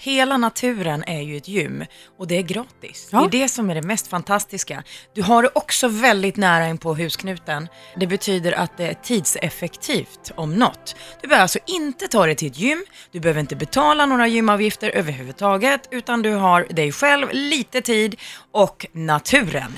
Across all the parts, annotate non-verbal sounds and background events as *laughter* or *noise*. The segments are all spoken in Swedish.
Hela naturen är ju ett gym och det är gratis. Ja. Det är det som är det mest fantastiska. Du har det också väldigt nära in på husknuten. Det betyder att det är tidseffektivt om något. Du behöver alltså inte ta dig till ett gym, du behöver inte betala några gymavgifter överhuvudtaget, utan du har dig själv, lite tid och naturen.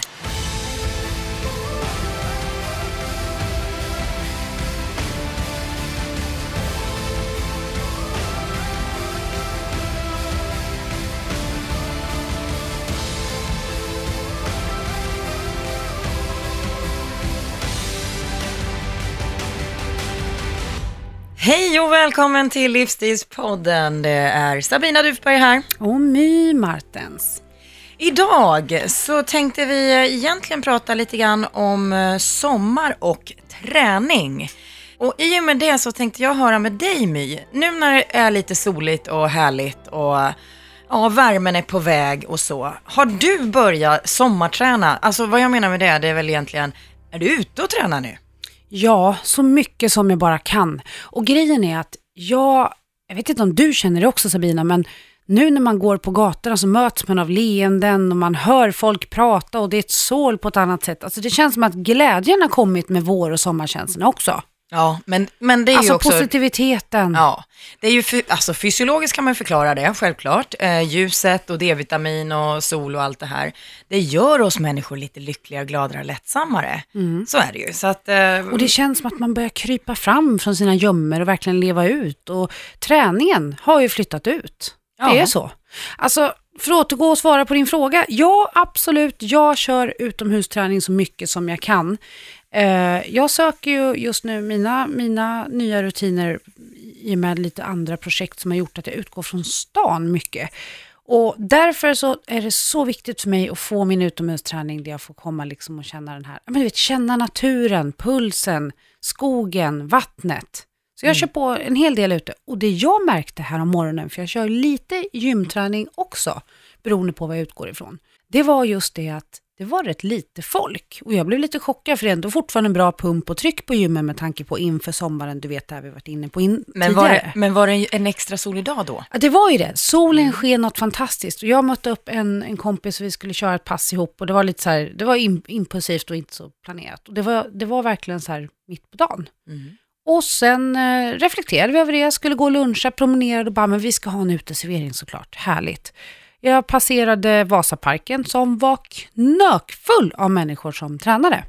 Hej och välkommen till Livsstilspodden. Det är Sabina Dufberg här. Och My Martens. Idag så tänkte vi egentligen prata lite grann om eh, sommar och träning. Och i och med det så tänkte jag höra med dig My, nu när det är lite soligt och härligt och ja, värmen är på väg och så. Har du börjat sommarträna? Alltså vad jag menar med det, det är väl egentligen, är du ute och tränar nu? Ja, så mycket som jag bara kan. Och grejen är att jag, jag vet inte om du känner det också Sabina, men nu när man går på gatorna så möts man av leenden och man hör folk prata och det är ett sål på ett annat sätt. Alltså det känns som att glädjen har kommit med vår och sommarkänslorna också. Ja, men, men det är ju Alltså också... positiviteten. Ja, det är ju fy- alltså fysiologiskt kan man förklara det, självklart. Eh, ljuset och D-vitamin och sol och allt det här. Det gör oss människor lite lyckligare, gladare, lättsammare. Så är det ju. Så att, eh, Och det känns som att man börjar krypa fram från sina gömmor och verkligen leva ut. Och träningen har ju flyttat ut. Det Ja. är så. Alltså, för att återgå och svara på din fråga. Ja, absolut. Jag kör utomhusträning så mycket som jag kan. Eh, jag söker ju just nu mina, mina nya rutiner i och med lite andra projekt som har gjort att jag utgår från stan mycket. Och därför så är det så viktigt för mig att få min utomhusträning där jag får komma liksom och känna den här, men du vet, känna naturen, pulsen, skogen, vattnet. Så jag kör på en hel del ute. Och det jag märkte här om morgonen, för jag kör lite gymträning också, beroende på vad jag utgår ifrån. Det var just det att det var rätt lite folk. Och jag blev lite chockad för det är ändå fortfarande en bra pump och tryck på gymmen med tanke på inför sommaren, du vet det här vi varit inne på in, men, var tidigare. det, men var det en extra solig dag då? Ja, det var ju det. Solen sken något fantastiskt. Och jag mötte upp en, en kompis och vi skulle köra ett pass ihop. Och det var lite så här, det var im- impulsivt och inte så planerat. Och det var, det var verkligen så här mitt på dagen. Och sen eh, reflekterade vi över det, skulle gå och luncha, promenerade och bara, men vi ska ha en uteservering såklart. Härligt. Jag passerade Vasaparken som var knökfull av människor som tränade.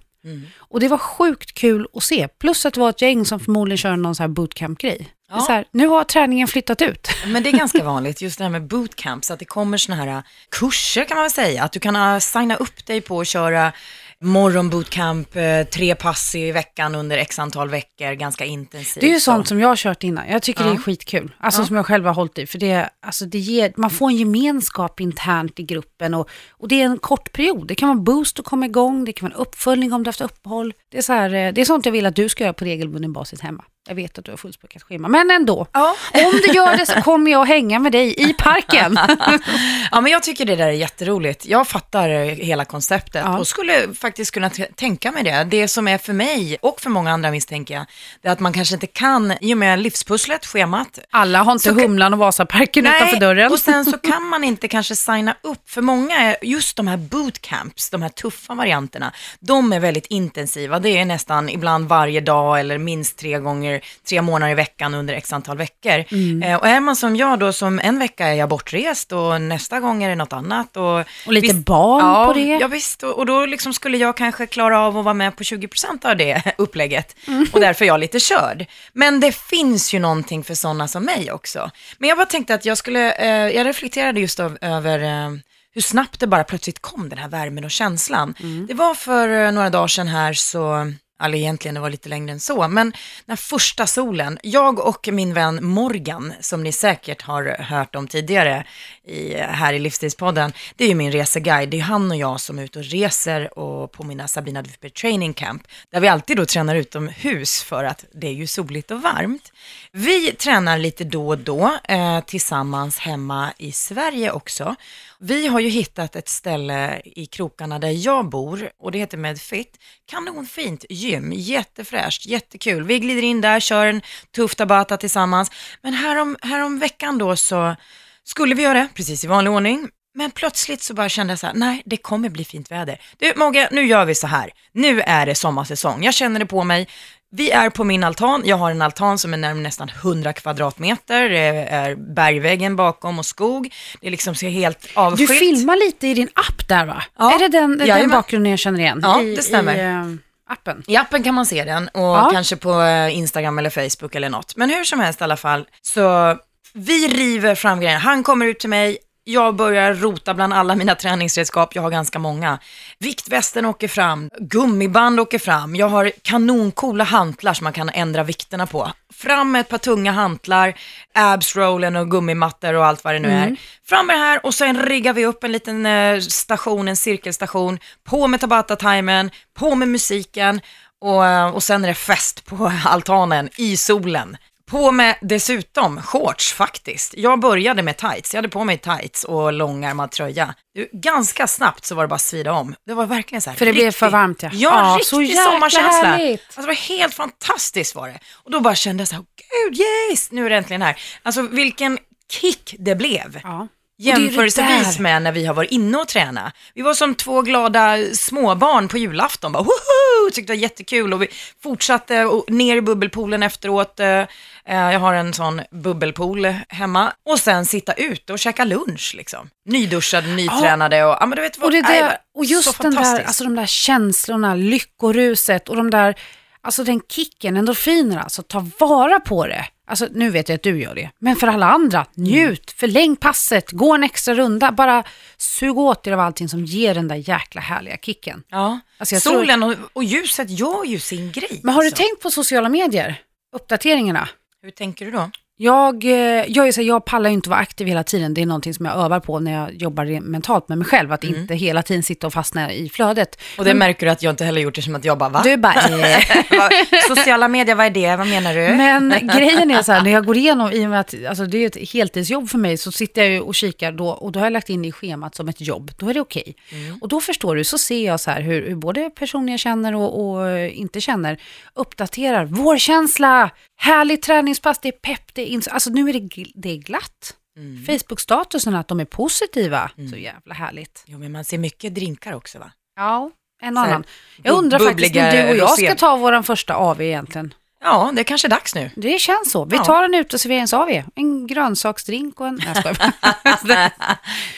Och det var sjukt kul att se. Plus att det var ett gäng som förmodligen kör någon så här bootcamp-grej. Ja. Så här, nu har träningen flyttat ut. Men det är ganska *laughs* vanligt, just det här med bootcamps, att det kommer såna här kurser kan man väl säga. Att du kan uh, signa upp dig på att köra morgonbootcamp, eh, tre pass i veckan under x antal veckor, ganska intensivt. Det är ju så. sånt som jag har kört innan. Jag tycker det Ja. är skitkul. Alltså som jag själv har hållit i. För det, alltså det ger, man får en gemenskap internt i gruppen och, och det är en kort period. Det kan vara boost att komma igång, det kan vara en uppföljning om du har haft uppehåll. Det är, så här, eh, det är sånt jag vill att du ska göra på regelbunden basis hemma. Jag vet att du har fullspäckat schema, men ändå. Ja. Om du gör det så kommer jag hänga med dig i parken. *laughs* Ja, men jag tycker det där är jätteroligt. Jag fattar hela konceptet Ja. och skulle faktiskt kunna tänka mig det. Det som är för mig och för många andra misstänker jag, det är att man kanske inte kan, i och med livspusslet, schemat, Alla har inte Humlan och Vasaparken utanför dörren. och sen så *laughs* kan man inte kanske signa upp, för många, är just de här bootcamps, de här tuffa varianterna, de är väldigt intensiva. Det är nästan ibland varje dag eller minst tre gånger, tre månader i veckan under x antal veckor. Mm. Eh, och är man som jag då, som en vecka är jag bortrest och nästa gång är det något annat. Och, Och lite visst- barn ja, på det. Ja visst, och, och då liksom skulle jag kanske klara av att vara med på 20% av det *laughs* upplägget. Mm. Och därför är jag lite körd. Men det finns ju någonting för sådana som mig också. Men jag bara tänkte att jag skulle, eh, jag reflekterade just av, över eh, hur snabbt det bara plötsligt kom, den här värmen och känslan. Mm. Det var för eh, några dagar sedan här så, eller egentligen det var lite längre än så, men den första solen, jag och min vän Morgan, som ni säkert har hört om tidigare i, här i Livsstilspodden, det är ju min reseguide. Det är han och jag som är ute och reser och på mina Sabina Duper Training Camp, där vi alltid då tränar utomhus för att det är ju soligt och varmt. Vi tränar lite då och då eh, tillsammans hemma i Sverige också. Vi har ju hittat ett ställe i krokarna där jag bor och det heter Medfit. Kanonfint gym, jättefräscht, jättekul. Vi glider in där, kör en tuff tabata tillsammans. Men härom, härom veckan då så skulle vi göra det, precis i vanlig ordning. Men plötsligt så bara kände jag så här, nej det kommer bli fint väder. Du Mogge, nu gör vi så här. Nu är det sommarsäsong, jag känner det på mig. Vi är på min altan, jag har en altan som är närmare nästan 100 kvadratmeter, det är bergväggen bakom och skog. Det liksom ser helt Du avskilt. filmar lite i din app där va? Ja. Är det den, den Jajamän. bakgrunden jag känner igen? Ja, I, det stämmer. I eh, appen? I appen kan man se den och Ja. kanske på eh, Instagram eller Facebook eller något. Men hur som helst i alla fall, så vi river fram grejerna. Han kommer ut till mig, jag börjar rota bland alla mina träningsredskap, jag har ganska många. Viktvästen åker fram, gummiband åker fram, jag har kanoncoola hantlar som man kan ändra vikterna på. Fram med ett par tunga hantlar, absrollen och gummimattor och allt vad det nu är. Fram med det här och sen riggar vi upp en liten eh, station, en cirkelstation, på med Tabata-timern, på med musiken och, eh, och sen är det fest på altanen i solen. På med dessutom shorts faktiskt. Jag började med tights. Jag hade på mig tights och långärmad tröja. Du, Ganska snabbt så var det bara att svida om. Det var verkligen så här. För det blev riktig- för varmt, ja. Ja, Ja, riktig så sommarkänsla. härligt. Alltså det var helt fantastiskt var det. Och då bara kände jag så här, gud yes, nu är det äntligen här. Alltså vilken kick det blev. Ja. Jämförelsevis med när vi har varit inne och tränat. Vi var som två glada småbarn på julafton. Bara, woho! Tyckte det var jättekul och vi fortsatte och ner i bubbelpoolen efteråt. Eh, eh, Jag har en sån bubbelpool hemma. Och sen sitta ute och käka lunch liksom. Nyduschade, nytränade och ja men du vet vad, Och, det nej, där, och just den där, alltså de där känslorna, lyckoruset och de där, alltså den kicken, endorfinerna, alltså ta vara på det. Alltså nu vet jag att du gör det, men för alla andra, njut, förläng passet, gå en extra runda, bara sug åt er av allting som ger den där jäkla härliga kicken. Ja, Alltså, jag tror- solen och, och ljuset gör ju sin grej. Men har du alltså. tänkt på sociala medier? Uppdateringarna? Hur tänker du då? Jag, eh, jag, är så, här, jag pallar ju inte vara aktiv hela tiden. Det är någonting som jag övar på när jag jobbar mentalt med mig själv. Att inte hela tiden sitta och fastna i flödet. Mm. Och det märker du att jag inte heller gjort det som att jag bara, va? Du bara, *laughs* eh. Sociala medier, vad är det? Vad menar du? Men *laughs* grejen är så här, när jag går igenom, i och med att alltså, det är ett heltidsjobb för mig, så sitter jag ju och kikar då, och då har jag lagt in i schemat som ett jobb. Då är det okej. Och då förstår du, så ser jag så här hur, hur både personer jag känner och, och eh, inte känner uppdaterar. Vårkänsla, härligt träningspass, det är pepp, det är alltså nu är det, det är glatt. Facebook-statusen, att de är positiva, så jävla härligt. Jo, men man ser mycket drinkar också va? Ja, en annan. Jag undrar faktiskt när du och jag ska ta vår första AV egentligen. Ja, det är kanske dags nu. Det känns så. Vi Ja. tar en uteserverings-AV. En grönsaksdrink och en... Nej, jag. *laughs*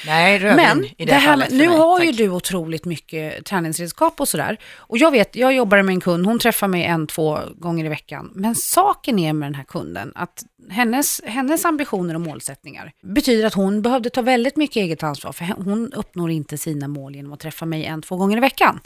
Nej, rödvin Men i det, det här nu mig. har Tack. ju du otroligt mycket träningsredskap och sådär. Och jag vet, jag jobbar med en kund, hon träffar mig en, två gånger i veckan. Men saken är med den här kunden att hennes, hennes ambitioner och målsättningar betyder att hon behövde ta väldigt mycket eget ansvar. För hon uppnår inte sina mål genom att träffa mig en, två gånger i veckan.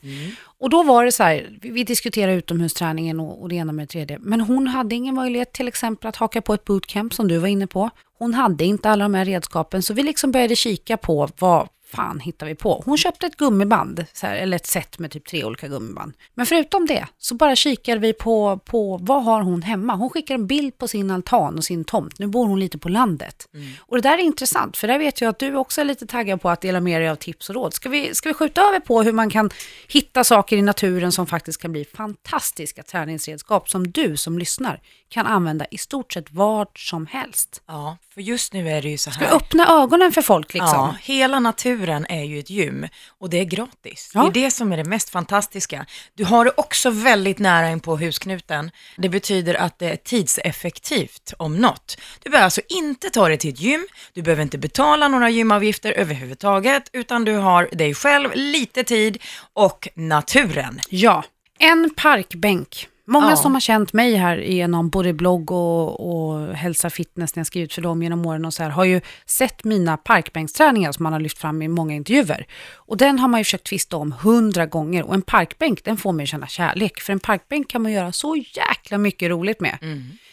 Och då var det så här, vi, diskuterade utomhusträningen och, och det ena med det tredje. Men hon hade ingen möjlighet till exempel att haka på ett bootcamp som du var inne på. Hon hade inte alla de här redskapen så vi liksom började kika på vad fan hittar vi på? Hon köpte ett gummiband, så här, eller ett set med typ tre olika gummiband. Men förutom det så bara kikade vi på, på vad har hon hemma? Hon skickar en bild på sin altan och sin tomt. Nu bor hon lite på landet. Och det där är intressant, för där vet jag att du också är lite taggad på att dela med dig av tips och råd. Ska vi, ska vi skjuta över på hur man kan hitta saker i naturen som faktiskt kan bli fantastiska träningsredskap som du som lyssnar kan använda i stort sett vart som helst. Ja, för just nu är det ju så Ska här. vi öppna ögonen för folk liksom? Ja, hela naturen är ju ett gym och det är gratis. Ja. Det är det som är det mest fantastiska. Du har det också väldigt nära in på husknuten. Det betyder att det är tidseffektivt om något. Du behöver alltså inte ta dig till ett gym, du behöver inte betala några gymavgifter överhuvudtaget, utan du har dig själv, lite tid och naturen. Ja, en parkbänk. Många Ja. som har känt mig här genom både blogg och, och hälsa fitness när jag skrivit för dem genom åren och så här, har ju sett mina parkbänksträningar som man har lyft fram i många intervjuer. Och den har man ju försökt tvista om hundra gånger och en parkbänk den får mig att känna kärlek. För en parkbänk kan man göra så jäkla mycket roligt med.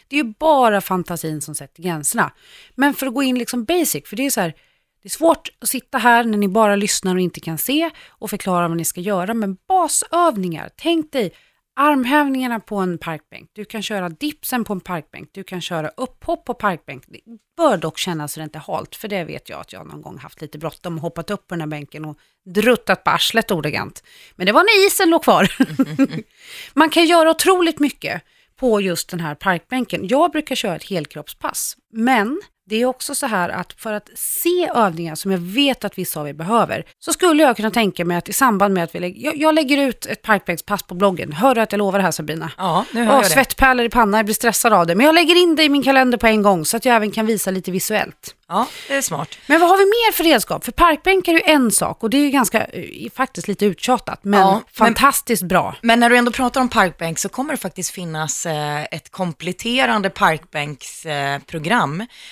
Det är ju bara fantasin som sätter gränserna. Men för att gå in liksom basic, för det är så här, det är svårt att sitta här när ni bara lyssnar och inte kan se och förklara vad ni ska göra, men basövningar, tänk dig armhävningarna på en parkbänk, du kan köra dipsen på en parkbänk, du kan köra upphopp på parkbänk. Det bör dock kännas så det inte är halt, för det vet jag att jag någon gång haft lite bråttom och hoppat upp på den här bänken och druttat på arslet ordagrant. Men det var när isen låg kvar. *laughs* Man kan göra otroligt mycket på just den här parkbänken. Jag brukar köra ett helkroppspass men det är också så här att för att se övningar som jag vet att vissa av er behöver, så skulle jag kunna tänka mig att i samband med att vi lägger, jag, jag lägger ut ett parkbänkspass på bloggen, hör du att jag lovar det här Sabina? Ja, nu hör Åh, jag det. svettpärlor i pannan, jag blir stressad av det. Men jag lägger in det i min kalender på en gång så att jag även kan visa lite visuellt. Ja, det är smart. Men vad har vi mer för redskap? För parkbänkar är ju en sak och det är ju ganska, eh, faktiskt lite uttjatat, men Ja, men- fantastiskt bra. Men när du ändå pratar om parkbänk så kommer det faktiskt finnas eh, ett kompletterande parkbänksprogram eh,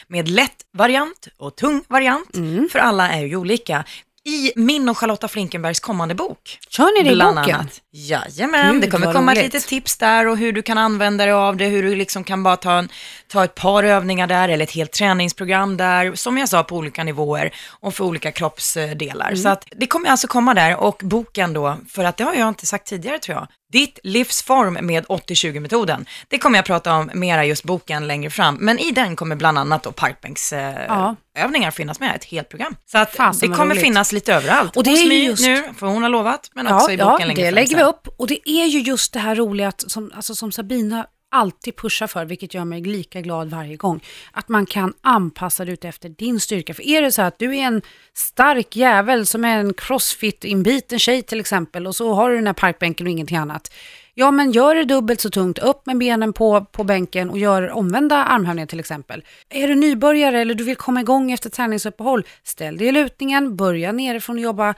med lätt variant och tung variant, Mm. för alla är ju olika. I min och Charlotta Flinkenbergs kommande bok. Kör ni det i boken? annat. Jajamän, Gud, det kommer komma roligt. lite tips där och hur du kan använda dig av det, hur du liksom kan bara ta, en, ta ett par övningar där eller ett helt träningsprogram där, som jag sa på olika nivåer och för olika kroppsdelar. Mm. Så att det kommer alltså komma där och boken då, för att det har jag inte sagt tidigare tror jag, ditt livsform med 80-20-metoden. Det kommer jag prata om mera just boken längre fram, men i den kommer bland annat då parkbänksövningar Ja. övningar finnas med, ett helt program. Så att Fasen det kommer roligt. finnas lite överallt. Och det är ju just- nu, för hon har lovat, men också Ja, i boken ja längre det fram lägger sen. vi upp. Och det är ju just det här roliga att, som, alltså, som Sabina alltid pushar för, vilket gör mig lika glad varje gång, att man kan anpassa det ut efter din styrka. För är det så att du är en stark jävel som är en crossfit-inbiten tjej till exempel och så har du den här parkbänken och ingenting annat. Ja, men gör det dubbelt så tungt, upp med benen på, på bänken och gör omvända armhävningar till exempel. Är du nybörjare eller du vill komma igång efter träningsuppehåll, ställ dig i lutningen, börja nerifrån och jobba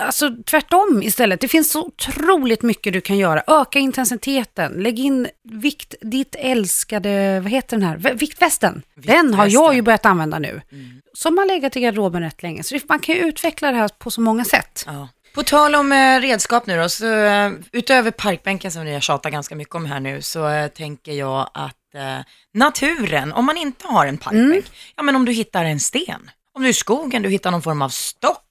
alltså, tvärtom istället. Det finns så otroligt mycket du kan göra. Öka intensiteten, lägg in vikt, ditt älskade, vad heter den här, V- viktvästen. Den har jag ju Viktvästen. börjat använda nu. Som har legat i garderoben rätt länge. Så man kan ju utveckla det här på så många sätt. Ja. På tal om eh, redskap nu då, så eh, utöver parkbänken som ni har tjatat ganska mycket om här nu, så eh, tänker jag att naturen, om man inte har en parkbänk, Mm. ja men om du hittar en sten, om du är i skogen, du hittar någon form av stock,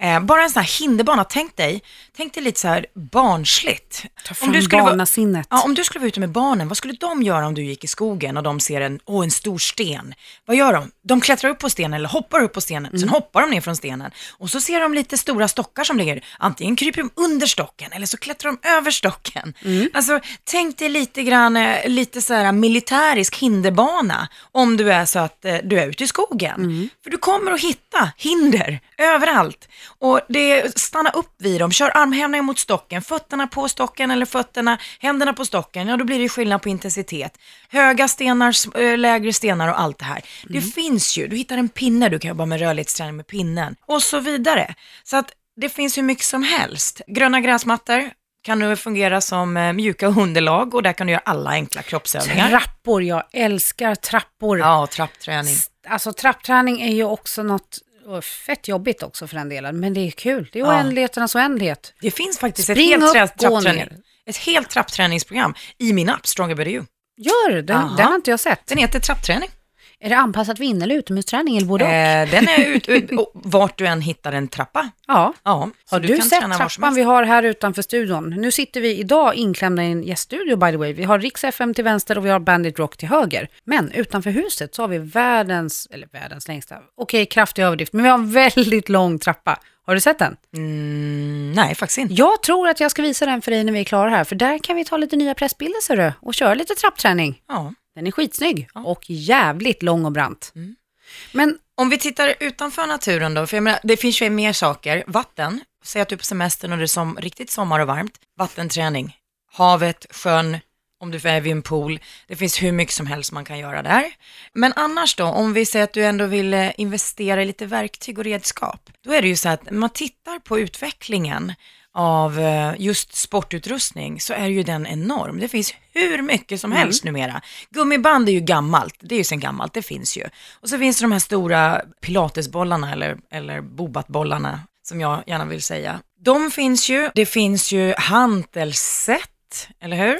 eh, bara en sån här hinderbana, tänk dig, tänk dig lite så här barnsligt. Ta fram Om du skulle vara- barnasinnet. Ja, om du skulle vara ute med barnen, vad skulle de göra om du gick i skogen och de ser en, åh, en stor sten? Vad gör de? De klättrar upp på stenen eller hoppar upp på stenen, sen hoppar de ner från stenen och så ser de lite stora stockar som ligger. Antingen kryper de under stocken eller så klättrar de över stocken. Alltså, tänk dig lite grann, eh, lite så här militärisk hinderbana om du är så att eh, du är ute i skogen. För du kommer att hitta hinder överallt. Och det, stanna upp vid dem, kör armhävningar mot stocken, fötterna på stocken eller fötterna, händerna på stocken, ja då blir det skillnad på intensitet. Höga stenar, äh, lägre stenar och allt det här. Det finns ju, du hittar en pinne, du kan jobba med rörlighetsträning med pinnen och så vidare. Så att det finns hur mycket som helst. Gröna gräsmattor kan nu fungera som eh, mjuka underlag och där kan du göra alla enkla kroppsövningar. Trappor, jag älskar trappor. Ja, trappträning. Alltså trappträning är ju också något och fett jobbigt också för den delen, men det är kul. Det är Ja. oändligheternas oändlighet. Det finns faktiskt Spring ett helt, upp, trappträning, ett helt trappträningsprogram i min app Stronger Better You. Gör den, den har inte jag sett. Den heter trappträning. Är det anpassat inne eller utomhusträning eller både och? Eh, den är ut, ut, *laughs* vart du än hittar en trappa. Ja. Ja, Har du, kan sett trappan vi har här utanför studion? Nu sitter vi idag inklämda i en gäststudio by the way. Vi har Rix FM till vänster och vi har Bandit Rock till höger. Men utanför huset så har vi världens, eller världens längsta, okej kraftig överdrift, men vi har en väldigt lång trappa. Har du sett den? Mm, nej, faktiskt inte. Jag tror att jag ska visa den för dig när vi är klara här, för där kan vi ta lite nya pressbilder ser du, och köra lite trappträning. Ja. Den är skitsnygg och jävligt lång och brant. Mm. Men Om vi tittar utanför naturen då, för jag menar, det finns ju mer saker. Vatten, säg att du är på semestern och det är som, riktigt sommar och varmt. Vattenträning, havet, sjön, om du är vid en pool. Det finns hur mycket som helst man kan göra där. Men annars då, om vi säger att du ändå vill eh, investera i lite verktyg och redskap, då är det ju så att när man tittar på utvecklingen av eh, just sportutrustning så är ju den enorm. Det finns hur mycket som helst numera. Gummiband är ju gammalt, det är ju sen gammalt, det finns ju. Och så finns det de här stora pilatesbollarna eller, eller bobatbollarna som jag gärna vill säga. De finns ju, det finns ju hantelsätt, eller hur?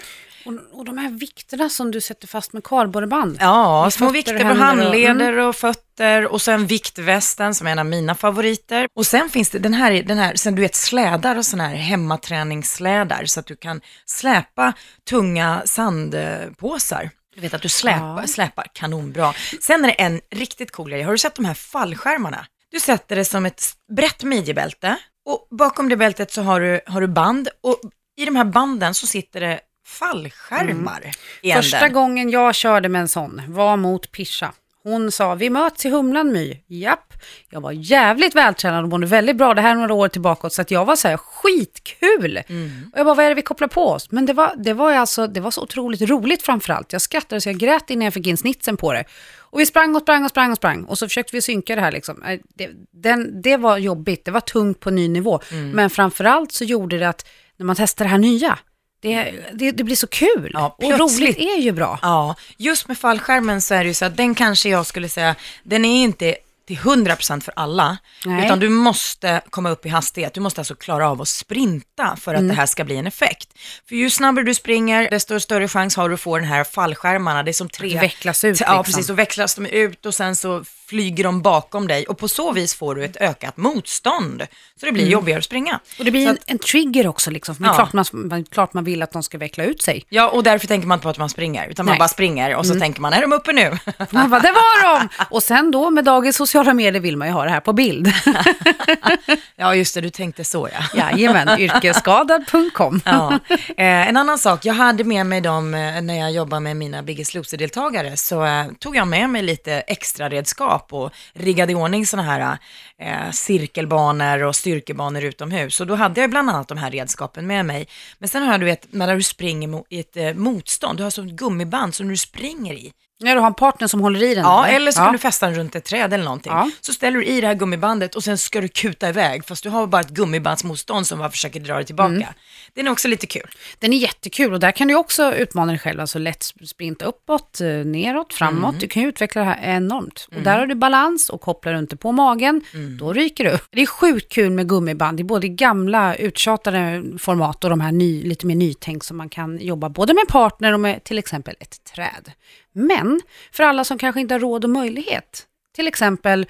Och, och de här vikterna som du sätter fast med kardborreband. Ja, Med små vikter på händer och- handleder och fötter och sen viktvästen som är en av mina favoriter. Och sen finns det den här, den här sen du vet slädar och sådana här hemmaträningsslädar så att du kan släpa tunga sandpåsar. Du vet att du släpar, Ja. släpar kanonbra. Sen är det en riktigt cool grej, har du sett de här fallskärmarna? Du sätter det som ett brett midjebälte och bakom det bältet så har du, har du band och i de här banden så sitter det fallskärmar i Första änden. gången jag körde med en sån var mot Pisha. Hon sa, vi möts i Humlan My. Japp, jag var jävligt vältränad och mådde väldigt bra. Det här är några år tillbaka, så att jag var så här skitkul. Mm. Och jag bara, vad är det vi kopplar på oss? Men det var, det var, alltså, det var så otroligt roligt framförallt. Jag skrattade så jag grät innan jag fick in snitsen på det. Och vi sprang och sprang och sprang och sprang. Och så försökte vi synka det här. Liksom. Eh, Det, den, det var jobbigt, det var tungt på ny nivå. Mm. Men framförallt så gjorde det att när man testar det här nya, det, det, det blir så kul. Ja, och roligt är ju bra. Ja, just med fallskärmen så är det ju så att den kanske jag skulle säga, den är inte till 100% för alla, Nej. utan du måste komma upp i hastighet. Du måste alltså klara av att sprinta för att Mm. det här ska bli en effekt. För ju snabbare du springer, desto större chans har du att få den här fallskärmarna. Det är som tre... Att vecklas ut, Ja, liksom. precis. Då vecklas de ut och sen så flyger de bakom dig och på så vis får du ett ökat motstånd. Så det blir Mm. jobbigare att springa. Och det blir en, en trigger också, liksom. Men Ja. klart, man, man, klart man vill att de ska veckla ut sig. Ja, och därför tänker man inte på att man springer, utan man Nej. Mm. bara springer och så tänker man, är de uppe nu? *laughs* Man bara, det var de! Och sen då med dagens sociala medier vill man ju ha det här på bild. *laughs* ja, just det, du tänkte så ja. Jajamän, yrkesskadad.com. *laughs* Ja. Eh, en annan sak, jag hade med mig dem eh, när jag jobbade med mina Biggest Loser-deltagare, så eh, tog jag med mig lite extra redskap och riggade i ordning sådana här eh, cirkelbanor och styrkebanor utomhus. Och då hade jag bland annat de här redskapen med mig. Men sen har jag, du vet, när du springer i ett eh, motstånd, du har som ett gummiband som du springer i. Ja, du har en partner som håller i den? Ja, eller så ja. kan du fästa den runt ett träd eller någonting. Ja. Så ställer du i det här gummibandet och sen ska du kuta iväg, fast du har bara ett gummibandsmotstånd som bara försöker dra dig tillbaka. Mm. Det är också lite kul. Den är jättekul och där kan du också utmana dig själv, alltså lätt sprinta uppåt, eh, neråt, framåt. Mm. Du kan ju utveckla det här enormt. Och där har du balans och kopplar du inte på magen, Mm. då ryker du. Det är sjukt kul med gummiband i både gamla uttjatade format och de här ny, lite mer nytänk som man kan jobba både med partner och med till exempel ett träd. Men för alla som kanske inte har råd och möjlighet, till exempel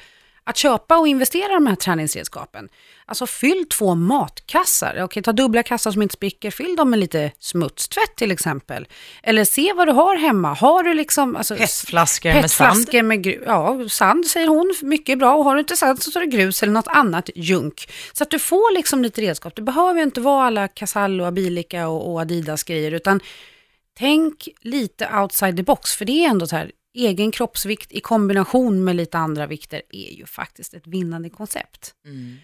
att köpa och investera i de här träningsredskapen. Alltså fyll två matkassar. Okej, ta dubbla kassar som inte spricker. Fyll dem med lite smutstvätt till exempel. Eller se vad du har hemma. Har du liksom... Alltså, Petflaskor med sand. Petflaskor med. Ja, sand säger hon. Mycket bra. Och har du inte sand så tar du grus eller något annat junk. Så att du får liksom lite redskap. Det behöver inte vara alla Casall och Abilica och, och Adidas grejer. Utan tänk lite outside the box. För det är ändå så här. Egen kroppsvikt i kombination med lite andra vikter är ju faktiskt ett vinnande koncept.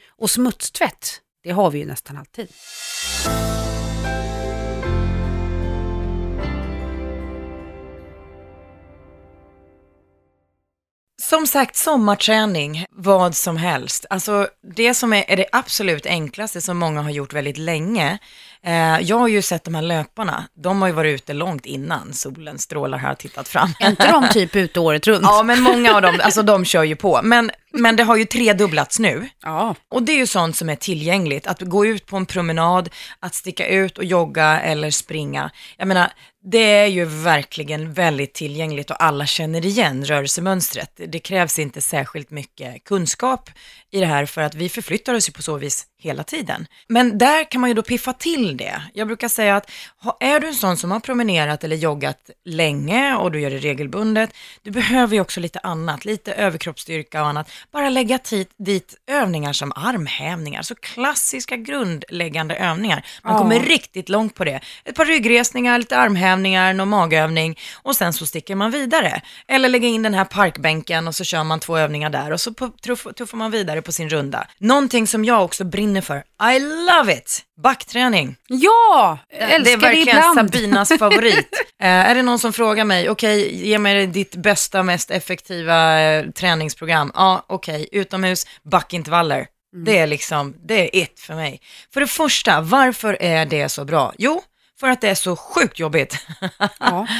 Och smutstvätt, det har vi ju nästan alltid. Som sagt, sommarträning, vad som helst. Alltså det som är, är det absolut enklaste som många har gjort väldigt länge. Eh, jag har ju sett de här löparna, de har ju varit ute långt innan solen strålar här och tittat fram. Är inte de typ *laughs* ute året runt? Ja, men många av dem, alltså de kör ju på. Men, men det har ju tredubblats nu. Ja. Och det är ju sånt som är tillgängligt, att gå ut på en promenad, att sticka ut och jogga eller springa. Jag menar, det är ju verkligen väldigt tillgängligt och alla känner igen rörelsemönstret. Det krävs inte särskilt mycket kunskap i det här för att vi förflyttar oss ju på så vis hela tiden. Men där kan man ju då piffa till det. Jag brukar säga att är du en sån som har promenerat eller joggat länge och du gör det regelbundet, du behöver ju också lite annat, lite överkroppsstyrka och annat. Bara lägga tid, dit övningar som armhävningar, så klassiska grundläggande övningar. Man kommer riktigt långt på det. Ett par ryggresningar, lite armhävningar, någon magövning och sen så sticker man vidare. Eller lägga in den här parkbänken och så kör man två övningar där och så tuff- tuffar man vidare på sin runda. Någonting som jag också brinner för, I love it! Backträning. Ja, älskar det är verkligen ibland. Sabinas *laughs* favorit. eh, är det någon som frågar mig, okej, ge mig ditt bästa, mest effektiva eh, träningsprogram. Ja, okej, utomhus, backintervaller. Det är liksom, det är it för mig. För det första, varför är det så bra? Jo, för att det är så sjukt jobbigt. Ja. *laughs*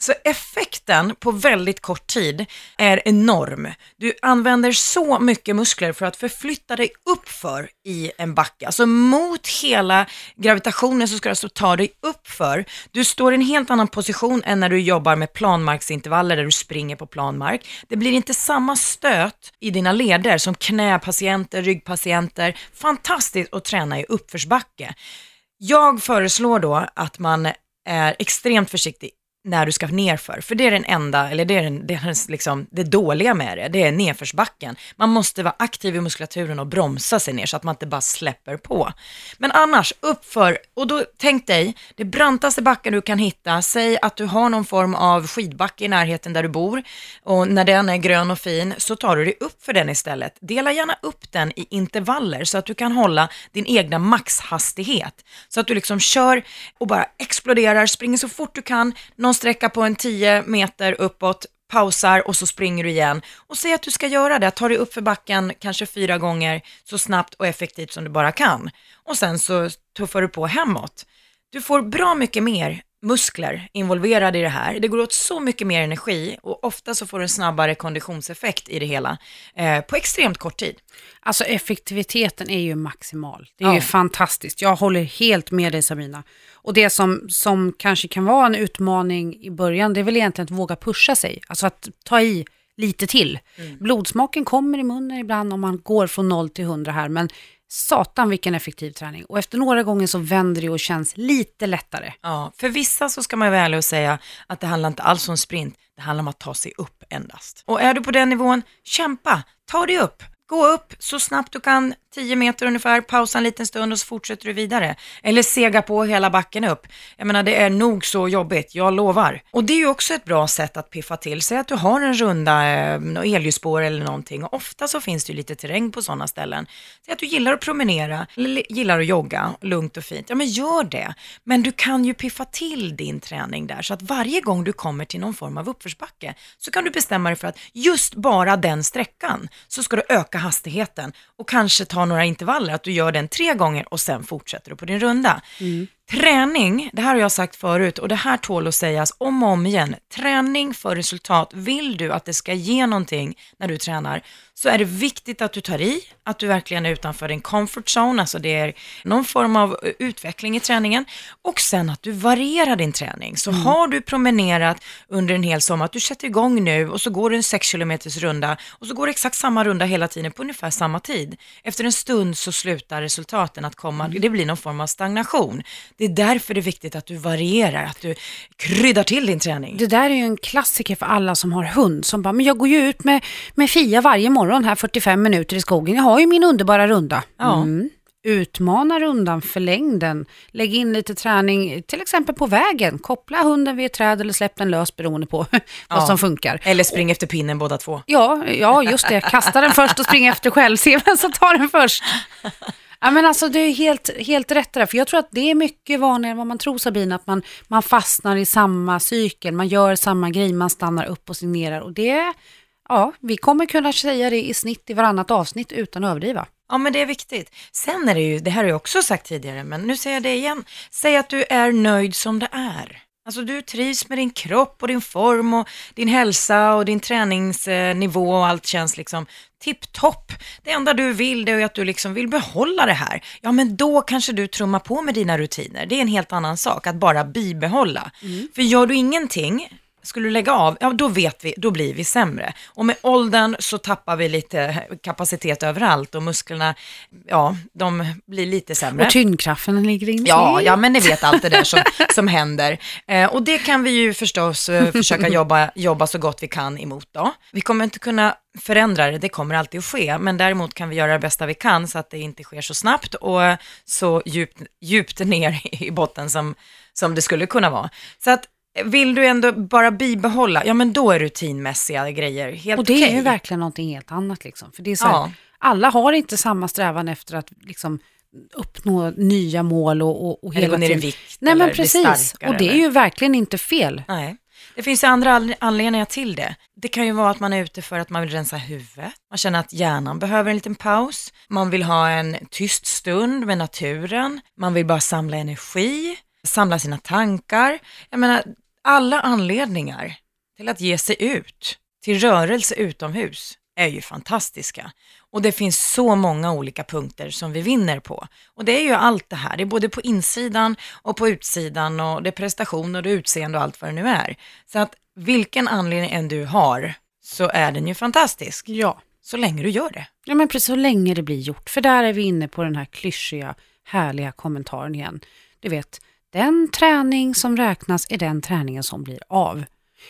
Så effekten på väldigt kort tid är enorm. Du använder så mycket muskler för att förflytta dig uppför i en backe. Alltså mot hela gravitationen så ska du alltså ta dig uppför. Du står i en helt annan position än när du jobbar med planmarksintervaller där du springer på planmark. Det blir inte samma stöt i dina leder som knäpatienter, ryggpatienter. Fantastiskt att träna i uppförsbacke. Jag föreslår då att man är extremt försiktig när du ska nerför. För det är den enda, eller det är, den, det, är liksom, det dåliga med det, det är nedförsbacken. Man måste vara aktiv i muskulaturen och bromsa sig ner så att man inte bara släpper på. Men annars, uppför, och då tänk dig, det brantaste backen du kan hitta, säg att du har någon form av skidbacke i närheten där du bor och när den är grön och fin så tar du dig upp för den istället. Dela gärna upp den i intervaller så att du kan hålla din egna maxhastighet. Så att du liksom kör och bara exploderar, springer så fort du kan, någon sträcka på en 10 meter uppåt, pausar och så springer du igen. Och säg att du ska göra det, ta dig upp för backen kanske fyra gånger så snabbt och effektivt som du bara kan. Och sen så tuffar du på hemåt. Du får bra mycket mer muskler involverade i det här. Det går åt så mycket mer energi och ofta så får du en snabbare konditionseffekt i det hela eh, på extremt kort tid. Alltså effektiviteten är ju maximal. Det är Ja. ju fantastiskt. Jag håller helt med dig Sabina. Och det som, som kanske kan vara en utmaning i början, det är väl egentligen att våga pusha sig. Alltså att ta i lite till. Blodsmaken kommer i munnen ibland om man går från 0 till 100 här, men satan vilken effektiv träning. Och efter några gånger så vänder det och känns lite lättare. Ja, för vissa så ska man vara ärlig och säga att det handlar inte alls om sprint, det handlar om att ta sig upp endast. Och är du på den nivån, kämpa, ta dig upp. Gå upp så snabbt du kan, 10 meter ungefär, pausa en liten stund och så fortsätter du vidare. Eller sega på hela backen upp. Jag menar det är nog så jobbigt, jag lovar. Och det är ju också ett bra sätt att piffa till. Säg att du har en runda eh, elljusspår eller någonting. Och ofta så finns det ju lite terräng på sådana ställen. Säg att du gillar att promenera, eller gillar att jogga, lugnt och fint. Ja men gör det. Men du kan ju piffa till din träning där. Så att varje gång du kommer till någon form av uppförsbacke så kan du bestämma dig för att just bara den sträckan så ska du öka hastigheten och kanske ta några intervaller, att du gör den tre gånger och sen fortsätter du på din runda. Träning, det här har jag sagt förut och det här tål att sägas om och om igen. Träning för resultat. Vill du att det ska ge någonting när du tränar så är det viktigt att du tar i, att du verkligen är utanför din comfort zone, alltså det är någon form av eh, utveckling i träningen och sen att du varierar din träning. Så har du promenerat under en hel sommar, att du sätter igång nu och så går du en 6 km runda och så går det exakt samma runda hela tiden på ungefär samma tid. Efter en stund så slutar resultaten att komma, det blir någon form av stagnation. Det är därför det är viktigt att du varierar, att du kryddar till din träning. Det där är ju en klassiker för alla som har hund som bara, men jag går ju ut med, med Fia varje morgon här 45 minuter i skogen. Jag har ju min underbara runda. Ja. Mm. Utmana rundan, förläng den. Lägg in lite träning, till exempel på vägen. Koppla hunden vid ett träd eller släpp den lös beroende på *laughs* vad Ja. som funkar. Eller spring efter pinnen båda två. Ja, ja, just det. Kasta den först och spring *laughs* efter själv. Se vem som tar den först. Ja, men alltså, det är helt, helt rätt där. För jag tror att det är mycket vanligare än vad man tror Sabina. Att man, man fastnar i samma cykel. Man gör samma grej. Man stannar upp och signerar. Och det, ja, vi kommer kunna säga det i snitt i varannat avsnitt utan att överdriva. Ja, men det är viktigt. Sen är det ju, det här har jag också sagt tidigare, men nu säger jag det igen. Säg att du är nöjd som det är. Alltså du trivs med din kropp och din form och din hälsa och din träningsnivå och allt känns liksom tipptopp. Det enda du vill det är att du liksom vill behålla det här. Ja, men då kanske du trummar på med dina rutiner. Det är en helt annan sak, att bara bibehålla. För gör du ingenting, skulle du lägga av, ja då vet vi, då blir vi sämre. Och med åldern så tappar vi lite kapacitet överallt och musklerna, ja, de blir lite sämre. Och tyngdkraften ligger in Ja, ja, men ni vet allt det där som, *laughs* som händer. Eh, och det kan vi ju förstås eh, försöka jobba, jobba så gott vi kan emot då. Vi kommer inte kunna förändra det, det kommer alltid att ske, men däremot kan vi göra det bästa vi kan så att det inte sker så snabbt och så djupt, djupt ner i botten som, som det skulle kunna vara. Så att vill du ändå bara bibehålla, ja men då är rutinmässiga grejer helt Och det är okej. ju verkligen någonting helt annat. Liksom. För det är så här, Ja. Alla har inte samma strävan efter att liksom, uppnå nya mål och, och, och Eller hela gå ner i tiden. vikt Nej eller men precis, och det är eller- ju verkligen inte fel. Nej. Det finns ju andra anle- anledningar till det. Det kan ju vara att man är ute för att man vill rensa huvudet. Man känner att hjärnan behöver en liten paus. Man vill ha en tyst stund med naturen. Man vill bara samla energi, samla sina tankar. Jag menar, alla anledningar till att ge sig ut, till rörelse utomhus, är ju fantastiska. Och det finns så många olika punkter som vi vinner på. Och det är ju allt det här, det är både på insidan och på utsidan och det är prestation och det är utseende och allt vad det nu är. Så att vilken anledning än du har så är den ju fantastisk. Ja. Så länge du gör det. ja, men precis så länge det blir gjort. För där är vi inne på den här klyschiga, härliga kommentaren igen. Du vet, Den träning som räknas är den träningen som blir av.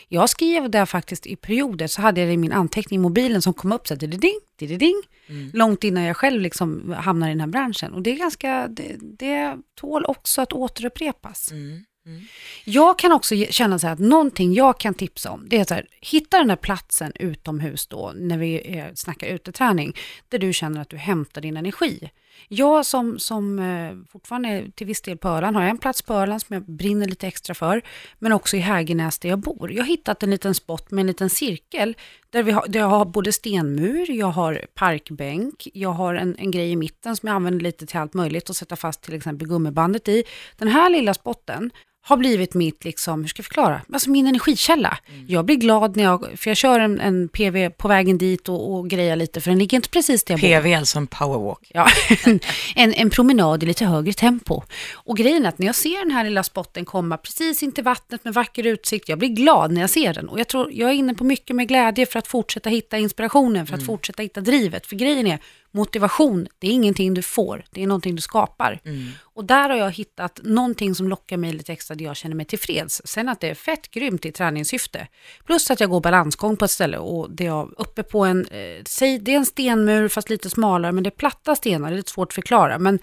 Jag skrev det faktiskt i perioder, så hade jag det i min anteckning i mobilen som kom upp så här, ding, ding, mm. långt innan jag själv liksom hamnar i den här branschen. Och det är ganska, det, det tål också att återupprepas. Mm. Mm. Jag kan också känna så här att någonting jag kan tipsa om, det är så här, hitta den där platsen utomhus då, när vi snackar uteträning, där du känner att du hämtar din energi. Jag som, som eh, fortfarande är till viss del på Öland har en plats på Öland som jag brinner lite extra för, men också i Hägernäs där jag bor. Jag har hittat en liten spot med en liten cirkel där, vi har, där jag har både stenmur, jag har parkbänk, jag har en, en grej i mitten som jag använder lite till allt möjligt att sätta fast till exempel gummibandet i. Den här lilla spotten har blivit mitt, liksom, hur ska jag förklara, alltså min energikälla. Mm. Jag blir glad när jag, för jag kör en, en PV på vägen dit och, och grejar lite, för den ligger inte precis där jag PV, alltså en powerwalk. Ja, *laughs* en, en promenad i lite högre tempo. Och grejen är att när jag ser den här lilla spotten komma precis in till vattnet med vacker utsikt, jag blir glad när jag ser den. Och jag tror, jag är inne på mycket med glädje för att fortsätta hitta inspirationen, för att mm. fortsätta hitta drivet. För grejen är, motivation, det är ingenting du får, det är någonting du skapar. Mm. Och där har jag hittat någonting som lockar mig lite extra, där jag känner mig tillfreds. Sen att det är fett grymt i träningssyfte. Plus att jag går balansgång på ett ställe och det är uppe på en, eh, säg, det är en stenmur fast lite smalare, men det är platta stenar, det är lite svårt att förklara. Men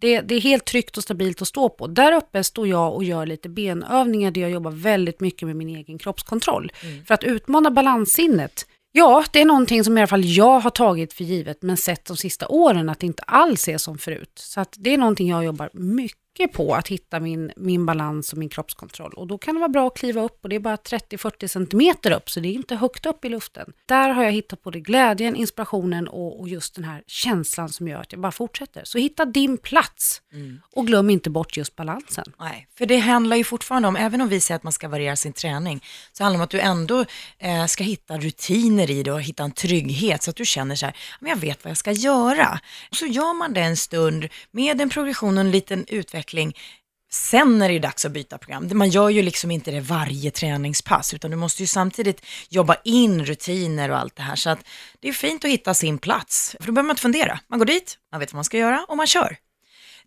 det, det, är helt tryggt och stabilt att stå på. Där uppe står jag och gör lite benövningar där jag jobbar väldigt mycket med min egen kroppskontroll. Mm. För att utmana balanssinnet Ja, det är någonting som i alla fall jag har tagit för givet men sett de sista åren att det inte alls är som förut. Så att det är någonting jag jobbar mycket mycket på att hitta min, min balans och min kroppskontroll. Och då kan det vara bra att kliva upp och det är bara 30-40 centimeter upp, så det är inte högt upp i luften. Där har jag hittat både glädjen, inspirationen och, och just den här känslan som gör att jag bara fortsätter. Så hitta din plats mm. och glöm inte bort just balansen. Nej, för det handlar ju fortfarande om, även om vi säger att man ska variera sin träning, så handlar det om att du ändå eh, ska hitta rutiner i det och hitta en trygghet så att du känner så här, men jag vet vad jag ska göra. Så gör man det en stund med en progression och en liten utveckling utveckling. Sen är det ju dags att byta program. Man gör ju liksom inte det varje träningspass, utan du måste ju samtidigt jobba in rutiner och allt det här. Så att det är fint att hitta sin plats, för då behöver man inte fundera. Man går dit, man vet vad man ska göra och man kör.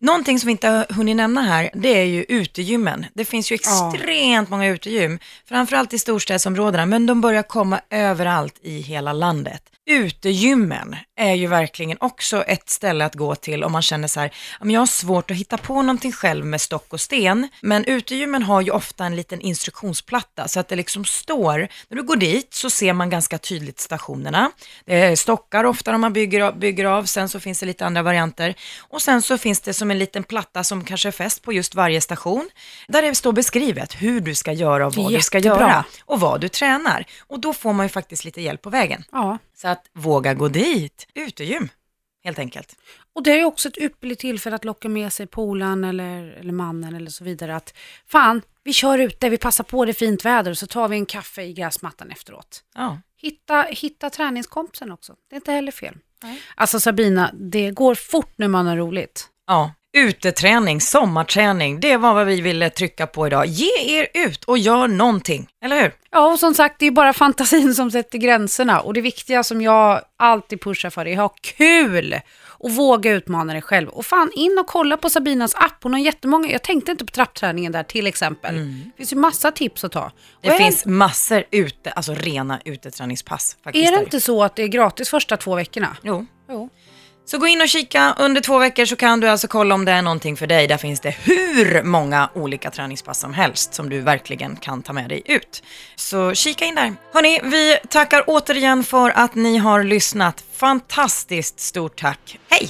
Någonting som vi inte har hunnit nämna här, det är ju utegymmen. Det finns ju extremt många utegym, framförallt i storstadsområdena, men de börjar komma överallt i hela landet. Utegymmen är ju verkligen också ett ställe att gå till om man känner så här, jag har svårt att hitta på någonting själv med stock och sten, men utegymmen har ju ofta en liten instruktionsplatta så att det liksom står, när du går dit så ser man ganska tydligt stationerna. Det är stockar ofta om man bygger, bygger av, sen så finns det lite andra varianter och sen så finns det som en liten platta som kanske är fäst på just varje station, där det står beskrivet hur du ska göra och vad Jättebra. du ska göra och vad du tränar. Och då får man ju faktiskt lite hjälp på vägen. Ja. Så att våga gå dit, utegym helt enkelt. Och det är också ett ypperligt tillfälle att locka med sig polan eller, eller mannen eller så vidare. Att fan, vi kör ute, vi passar på det fint väder och så tar vi en kaffe i gräsmattan efteråt. Ja. Hitta, hitta träningskompisen också, det är inte heller fel. Nej. Alltså Sabina, det går fort när man har roligt. Ja, uteträning, sommarträning, det var vad vi ville trycka på idag. Ge er ut och gör någonting, eller hur? Ja, och som sagt, det är bara fantasin som sätter gränserna. Och det viktiga som jag alltid pushar för är att ha kul och våga utmana dig själv. Och fan, in och kolla på Sabinas app. Hon har jättemånga, jag tänkte inte på trappträningen där till exempel. Mm. Det finns ju massa tips att ta. Det och finns en... massor ute, alltså rena uteträningspass. Faktiskt är det där. inte så att det är gratis första två veckorna? Jo. jo. Så gå in och kika, under två veckor så kan du alltså kolla om det är någonting för dig. Där finns det hur många olika träningspass som helst som du verkligen kan ta med dig ut. Så kika in där. Hörni, vi tackar återigen för att ni har lyssnat. Fantastiskt stort tack. Hej!